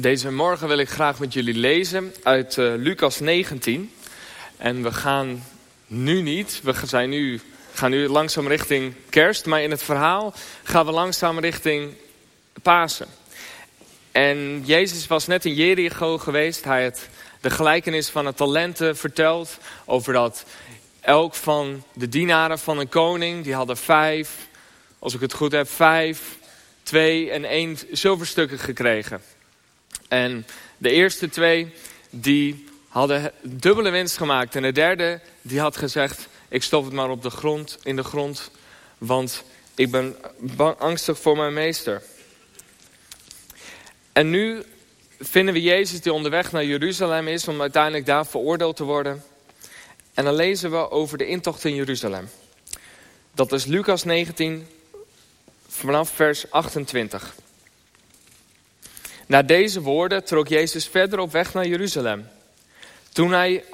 Deze morgen wil ik graag met jullie lezen uit uh, Lucas 19. En we gaan nu niet, we zijn nu, gaan nu langzaam richting kerst. Maar in het verhaal gaan we langzaam richting Pasen. En Jezus was net in Jericho geweest. Hij had de gelijkenis van het talenten verteld. Over dat elk van de dienaren van een koning, die hadden vijf, als ik het goed heb, vijf, twee en één zilverstukken gekregen. En de eerste twee, die hadden dubbele winst gemaakt. En de derde, die had gezegd, ik stop het maar op de grond, in de grond, want ik ben angstig voor mijn meester. En nu vinden we Jezus die onderweg naar Jeruzalem is om uiteindelijk daar veroordeeld te worden. En dan lezen we over de intocht in Jeruzalem. Dat is Lucas 19 vanaf vers 28. Na deze woorden trok Jezus verder op weg naar Jeruzalem. Toen hij,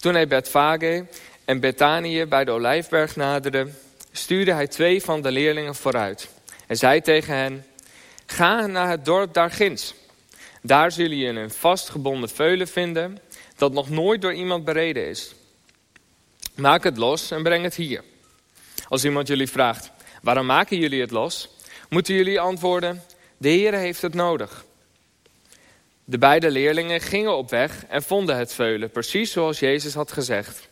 toen hij Betfage en Betanië bij de Olijfberg naderde, stuurde hij twee van de leerlingen vooruit. En zei tegen hen, ga naar het dorp daarginds. Daar zullen je een vastgebonden veulen vinden dat nog nooit door iemand bereden is. Maak het los en breng het hier. Als iemand jullie vraagt, waarom maken jullie het los? Moeten jullie antwoorden, de Heer heeft het nodig. De beide leerlingen gingen op weg en vonden het veulen, precies zoals Jezus had gezegd.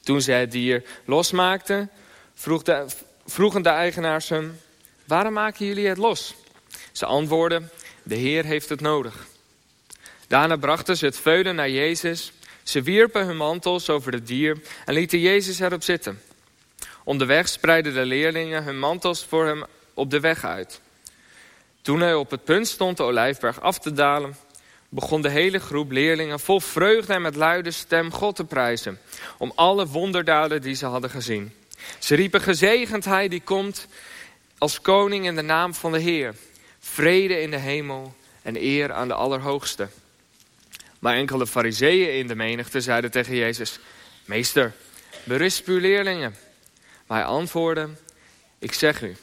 Toen ze het dier losmaakten, vroeg de, vroegen de eigenaars hem, waarom maken jullie het los? Ze antwoordden, de Heer heeft het nodig. Daarna brachten ze het veulen naar Jezus. Ze wierpen hun mantels over het dier en lieten Jezus erop zitten. Onderweg spreidden de leerlingen hun mantels voor hem op de weg uit. Toen hij op het punt stond de olijfberg af te dalen, begon de hele groep leerlingen vol vreugde en met luide stem God te prijzen, om alle wonderdaden die ze hadden gezien. Ze riepen gezegend hij die komt als koning in de naam van de Heer. Vrede in de hemel en eer aan de Allerhoogste. Maar enkele fariseeën in de menigte zeiden tegen Jezus, Meester, berisp uw leerlingen. Maar hij antwoordde, ik zeg u,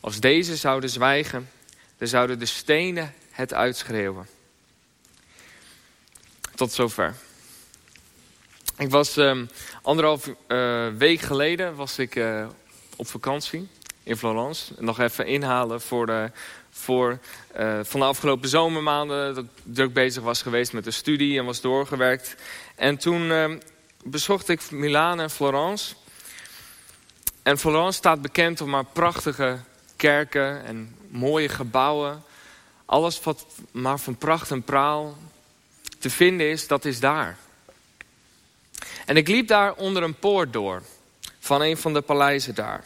als deze zouden zwijgen, dan zouden de stenen het uitschreeuwen. Tot zover. Ik was um, anderhalf uh, week geleden was ik uh, op vakantie in Florence. Nog even inhalen voor, de, voor uh, van de afgelopen zomermaanden. Dat ik druk bezig was geweest met de studie en was doorgewerkt. En toen ehm, bezocht ik Milaan en Florence. En Florence staat bekend om haar prachtige kerken en mooie gebouwen. Alles wat maar van pracht en praal te vinden is, dat is daar. En ik liep daar onder een poort door. Van een van de paleizen daar.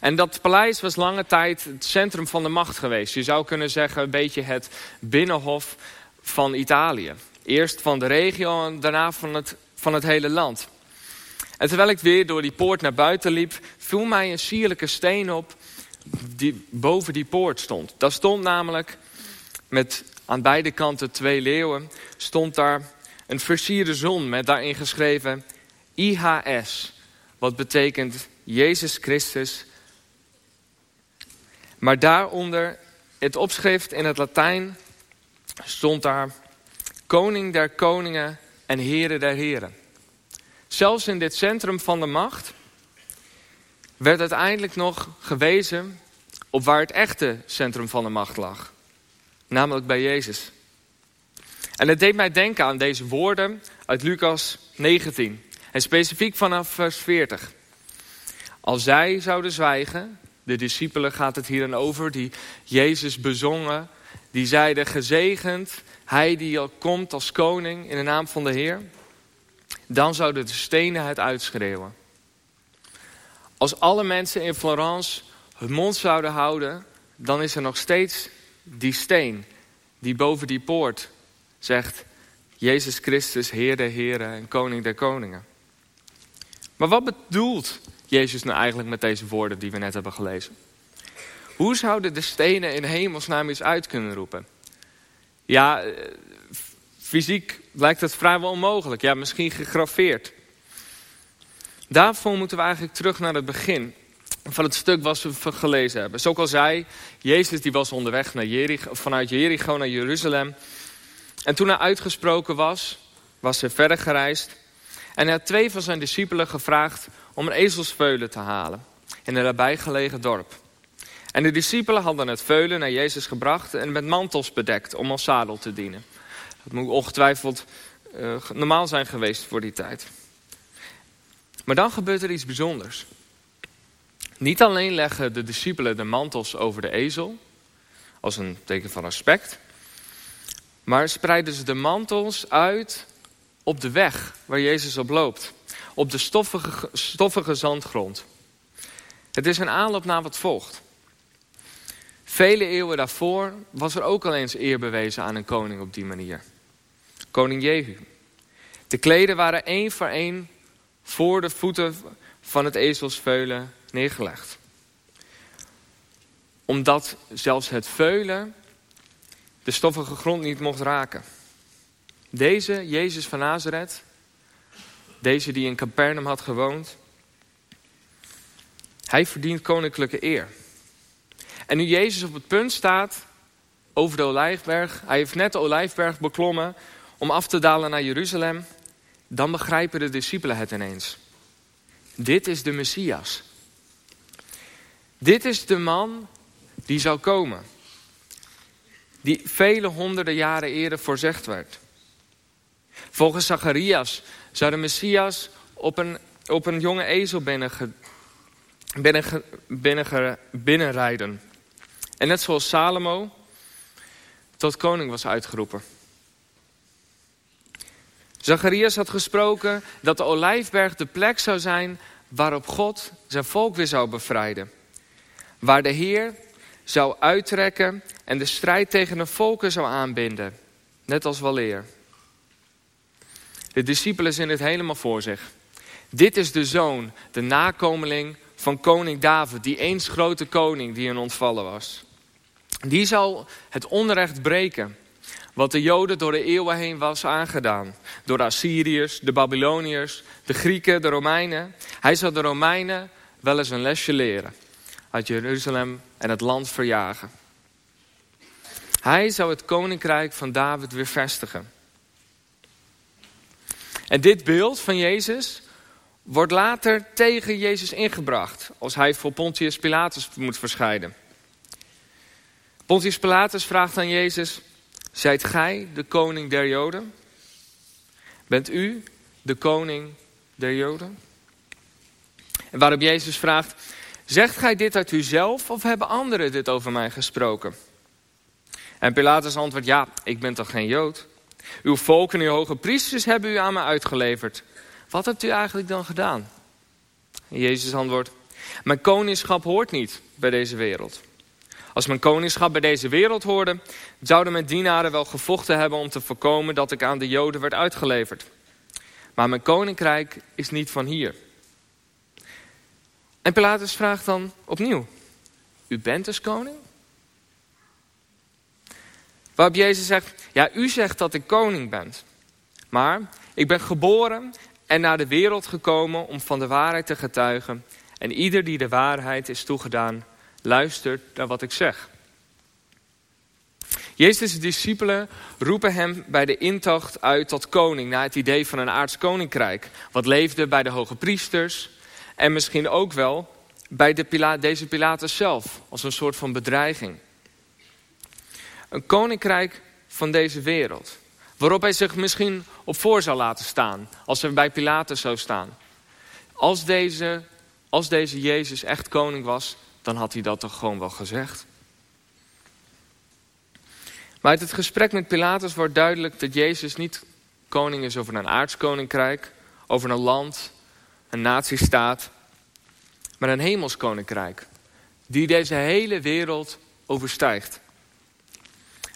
En dat paleis was lange tijd het centrum van de macht geweest. Je zou kunnen zeggen een beetje het binnenhof van Italië. Eerst van de regio en daarna van het, van het hele land. En terwijl ik weer door die poort naar buiten liep... viel mij een sierlijke steen op die boven die poort stond. Daar stond namelijk met aan beide kanten twee leeuwen... stond daar een versierde zon met daarin geschreven IHS. Wat betekent Jezus Christus. Maar daaronder het opschrift in het Latijn stond daar... Koning der koningen en heren der heren. Zelfs in dit centrum van de macht werd uiteindelijk nog gewezen op waar het echte centrum van de macht lag. Namelijk bij Jezus. En het deed mij denken aan deze woorden uit Lucas 19. En specifiek vanaf vers 40. Als zij zouden zwijgen, de discipelen gaat het hier dan over, die Jezus bezongen. Die zeiden gezegend, hij die al komt als koning in de naam van de Heer. Dan zouden de stenen het uitschreeuwen. Als alle mensen in Florence hun mond zouden houden, dan is er nog steeds die steen die boven die poort zegt... Jezus Christus, Heer der Heren en Koning der Koningen. Maar wat bedoelt Jezus nou eigenlijk met deze woorden die we net hebben gelezen? Hoe zouden de stenen in hemelsnaam eens uit kunnen roepen? Ja, eh, fysiek lijkt het vrijwel onmogelijk. Ja, misschien gegraveerd. Daarvoor moeten we eigenlijk terug naar het begin van het stuk wat we gelezen hebben. Zoals al zei, Jezus die was onderweg naar Jericho, vanuit Jericho naar Jeruzalem. En toen hij uitgesproken was, was hij verder gereisd. En hij had twee van zijn discipelen gevraagd om een ezelsveulen te halen in een nabijgelegen dorp. En de discipelen hadden het veulen naar Jezus gebracht en met mantels bedekt om als zadel te dienen. Dat moet ongetwijfeld uh, normaal zijn geweest voor die tijd. Maar dan gebeurt er iets bijzonders. Niet alleen leggen de discipelen de mantels over de ezel, als een teken van respect, maar spreiden ze de mantels uit op de weg waar Jezus op loopt, op de stoffige, stoffige zandgrond. Het is een aanloop naar wat volgt. Vele eeuwen daarvoor was er ook al eens eer bewezen aan een koning op die manier. Koning Jehu. De kleden waren één voor één voor de voeten van het ezelsveulen neergelegd. Omdat zelfs het veulen de stoffige grond niet mocht raken. Deze, Jezus van Nazareth, deze die in Capernaum had gewoond, hij verdient koninklijke eer. En nu Jezus op het punt staat over de Olijfberg, hij heeft net de Olijfberg beklommen om af te dalen naar Jeruzalem, dan begrijpen de discipelen het ineens. Dit is de Messias. Dit is de man die zou komen. Die vele honderden jaren eerder voorzegd werd. Volgens Zacharias zou de Messias op een, op een jonge ezel binnenrijden. Binnen, binnen, binnenrijden. En net zoals Salomo tot koning was uitgeroepen. Zacharias had gesproken dat de Olijfberg de plek zou zijn waarop God zijn volk weer zou bevrijden. Waar de Heer zou uittrekken en de strijd tegen de volken zou aanbinden. Net als waleer. De discipelen zien het helemaal voor zich. Dit is de zoon, de nakomeling van koning David, die eens grote koning die hen ontvallen was. Die zal het onrecht breken wat de Joden door de eeuwen heen was aangedaan. Door de Assyriërs, de Babyloniërs, de Grieken, de Romeinen. Hij zal de Romeinen wel eens een lesje leren. Uit Jeruzalem en het land verjagen. Hij zou het koninkrijk van David weer vestigen. En dit beeld van Jezus wordt later tegen Jezus ingebracht. Als hij voor Pontius Pilatus moet verschijnen. Pontius Pilatus vraagt aan Jezus... Zijt gij de koning der Joden? Bent u de koning der Joden? En waarop Jezus vraagt... Zegt gij dit uit uzelf of hebben anderen dit over mij gesproken? En Pilatus antwoordt, ja, ik ben toch geen Jood? Uw volk en uw hoge priesters hebben u aan me uitgeleverd. Wat hebt u eigenlijk dan gedaan? En Jezus antwoordt, mijn koningschap hoort niet bij deze wereld. Als mijn koningschap bij deze wereld hoorde, zouden mijn dienaren wel gevochten hebben om te voorkomen dat ik aan de Joden werd uitgeleverd. Maar mijn koninkrijk is niet van hier. En Pilatus vraagt dan opnieuw, u bent dus koning? Waarop Jezus zegt, ja u zegt dat ik koning ben. Maar ik ben geboren en naar de wereld gekomen om van de waarheid te getuigen. En ieder die de waarheid is toegedaan, luistert naar wat ik zeg. Jezus' discipelen roepen hem bij de intocht uit tot koning... naar het idee van een aards koninkrijk. Wat leefde bij de hoge priesters en misschien ook wel bij de deze Pilatus zelf... als een soort van bedreiging. Een koninkrijk van deze wereld. Waarop hij zich misschien op voor zou laten staan. Als hij bij Pilatus zou staan. Als deze, als deze Jezus echt koning was, dan had hij dat toch gewoon wel gezegd. Maar uit het gesprek met Pilatus wordt duidelijk dat Jezus niet koning is over een aardskoninkrijk, over een land, een natiestaat, maar een hemelskoninkrijk. Die deze hele wereld overstijgt.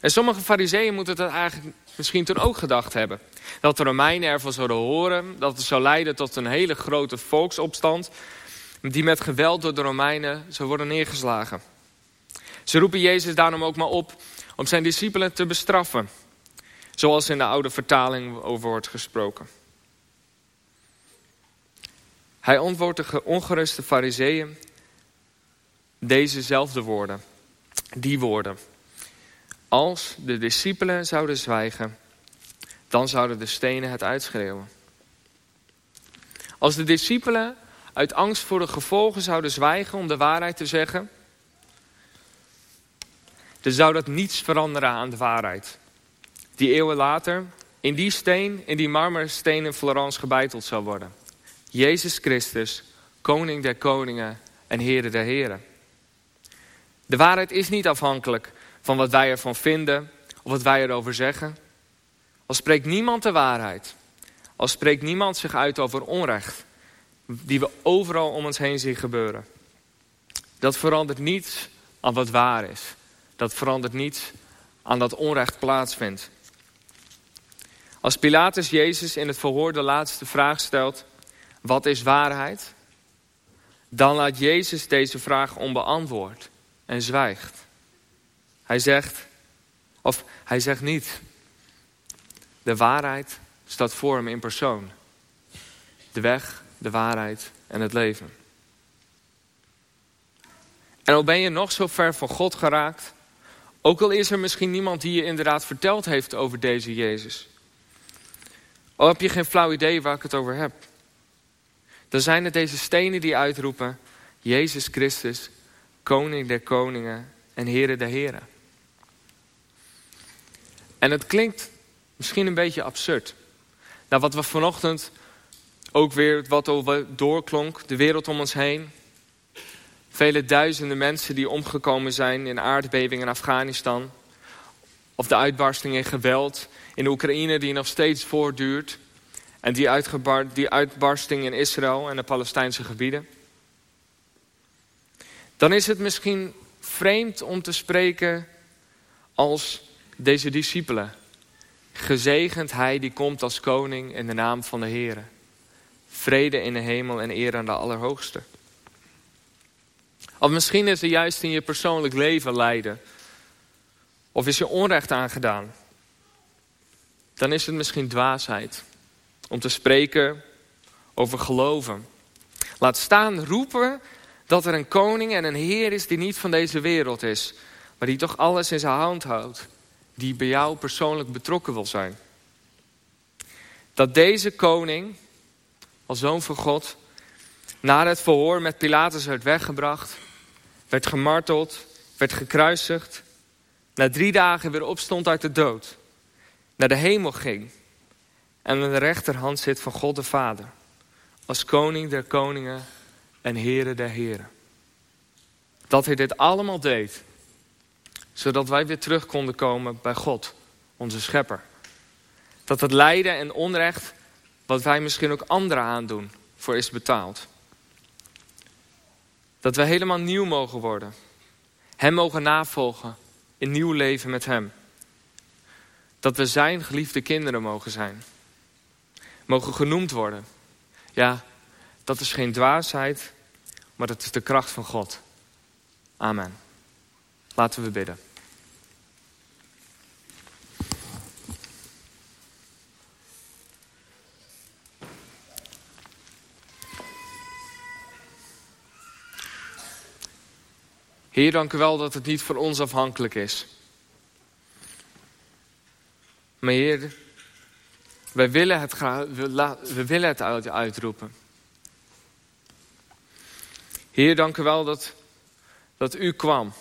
En sommige fariseeën moeten dat eigenlijk misschien toen ook gedacht hebben. Dat de Romeinen ervan zouden horen, dat het zou leiden tot een hele grote volksopstand die met geweld door de Romeinen zou worden neergeslagen. Ze roepen Jezus daarom ook maar op om zijn discipelen te bestraffen. Zoals in de oude vertaling over wordt gesproken. Hij antwoordt de ongeruste fariseeën dezezelfde woorden. Die woorden. Als de discipelen zouden zwijgen, dan zouden de stenen het uitschreeuwen. Als de discipelen uit angst voor de gevolgen zouden zwijgen om de waarheid te zeggen, dan zou dat niets veranderen aan de waarheid. Die eeuwen later in die steen, in die marmersteen in Florence gebeiteld zou worden. Jezus Christus, koning der koningen en heren der heren. De waarheid is niet afhankelijk van wat wij ervan vinden of wat wij erover zeggen. Al spreekt niemand de waarheid, al spreekt niemand zich uit over onrecht, die we overal om ons heen zien gebeuren. Dat verandert niets aan wat waar is. Dat verandert niets aan dat onrecht plaatsvindt. Als Pilatus Jezus in het verhoor de laatste vraag stelt, wat is waarheid? Dan laat Jezus deze vraag onbeantwoord en zwijgt. Hij zegt, of hij zegt niet, de waarheid staat voor hem in persoon. De weg, de waarheid en het leven. En al ben je nog zo ver van God geraakt, ook al is er misschien niemand die je inderdaad verteld heeft over deze Jezus. Al heb je geen flauw idee waar ik het over heb. Dan zijn het deze stenen die uitroepen, Jezus Christus, koning der koningen en heren der heren. En het klinkt misschien een beetje absurd. Nou, wat we vanochtend ook weer, wat doorklonk, de wereld om ons heen. Vele duizenden mensen die omgekomen zijn in aardbevingen in Afghanistan. Of de uitbarsting in geweld in Oekraïne die nog steeds voortduurt. En die, die uitbarsting in Israël en de Palestijnse gebieden. Dan is het misschien vreemd om te spreken als deze discipelen. Gezegend hij die komt als koning in de naam van de Heer. Vrede in de hemel en eer aan de Allerhoogste. Of misschien is er juist in je persoonlijk leven lijden. Of is je onrecht aangedaan. Dan is het misschien dwaasheid om te spreken over geloven. Laat staan roepen dat er een koning en een heer is die niet van deze wereld is. Maar die toch alles in zijn hand houdt. Die bij jou persoonlijk betrokken wil zijn. Dat deze koning, als zoon van God, na het verhoor met Pilatus werd weggebracht. Werd gemarteld, werd gekruisigd. Na drie dagen weer opstond uit de dood. Naar de hemel ging. En aan de rechterhand zit van God de Vader. Als koning der koningen en heren der heren. Dat hij dit allemaal deed. Zodat wij weer terug konden komen bij God, onze schepper. Dat het lijden en onrecht, wat wij misschien ook anderen aandoen, voor is betaald. Dat we helemaal nieuw mogen worden. Hem mogen navolgen in nieuw leven met hem. Dat we zijn geliefde kinderen mogen zijn. Mogen genoemd worden. Ja, dat is geen dwaasheid, maar dat is de kracht van God. Amen. Laten we bidden. Heer, dank u wel dat het niet voor ons afhankelijk is. Maar Heer, wij willen het, we willen het uitroepen. Heer, dank u wel dat, dat u kwam.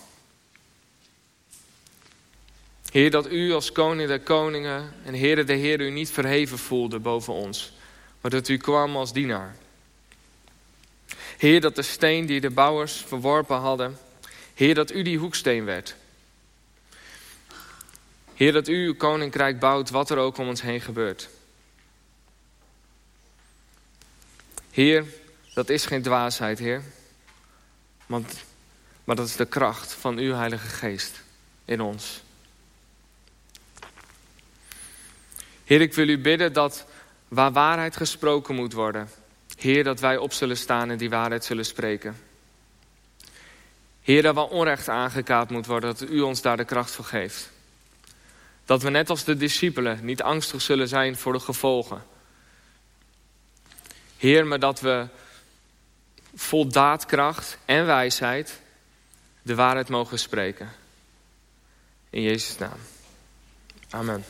Heer, dat u als koning der koningen en Heer de Heer u niet verheven voelde boven ons. Maar dat u kwam als dienaar. Heer, dat de steen die de bouwers verworpen hadden. Heer, dat u die hoeksteen werd. Heer, dat u uw koninkrijk bouwt wat er ook om ons heen gebeurt. Heer, dat is geen dwaasheid, Heer. Want, maar dat is de kracht van uw Heilige Geest in ons. Heer, ik wil u bidden dat waar waarheid gesproken moet worden, Heer, dat wij op zullen staan en die waarheid zullen spreken. Heer, dat waar onrecht aangekaapt moet worden, dat u ons daar de kracht voor geeft. Dat we net als de discipelen niet angstig zullen zijn voor de gevolgen. Heer, maar dat we vol daadkracht en wijsheid de waarheid mogen spreken. In Jezus' naam. Amen.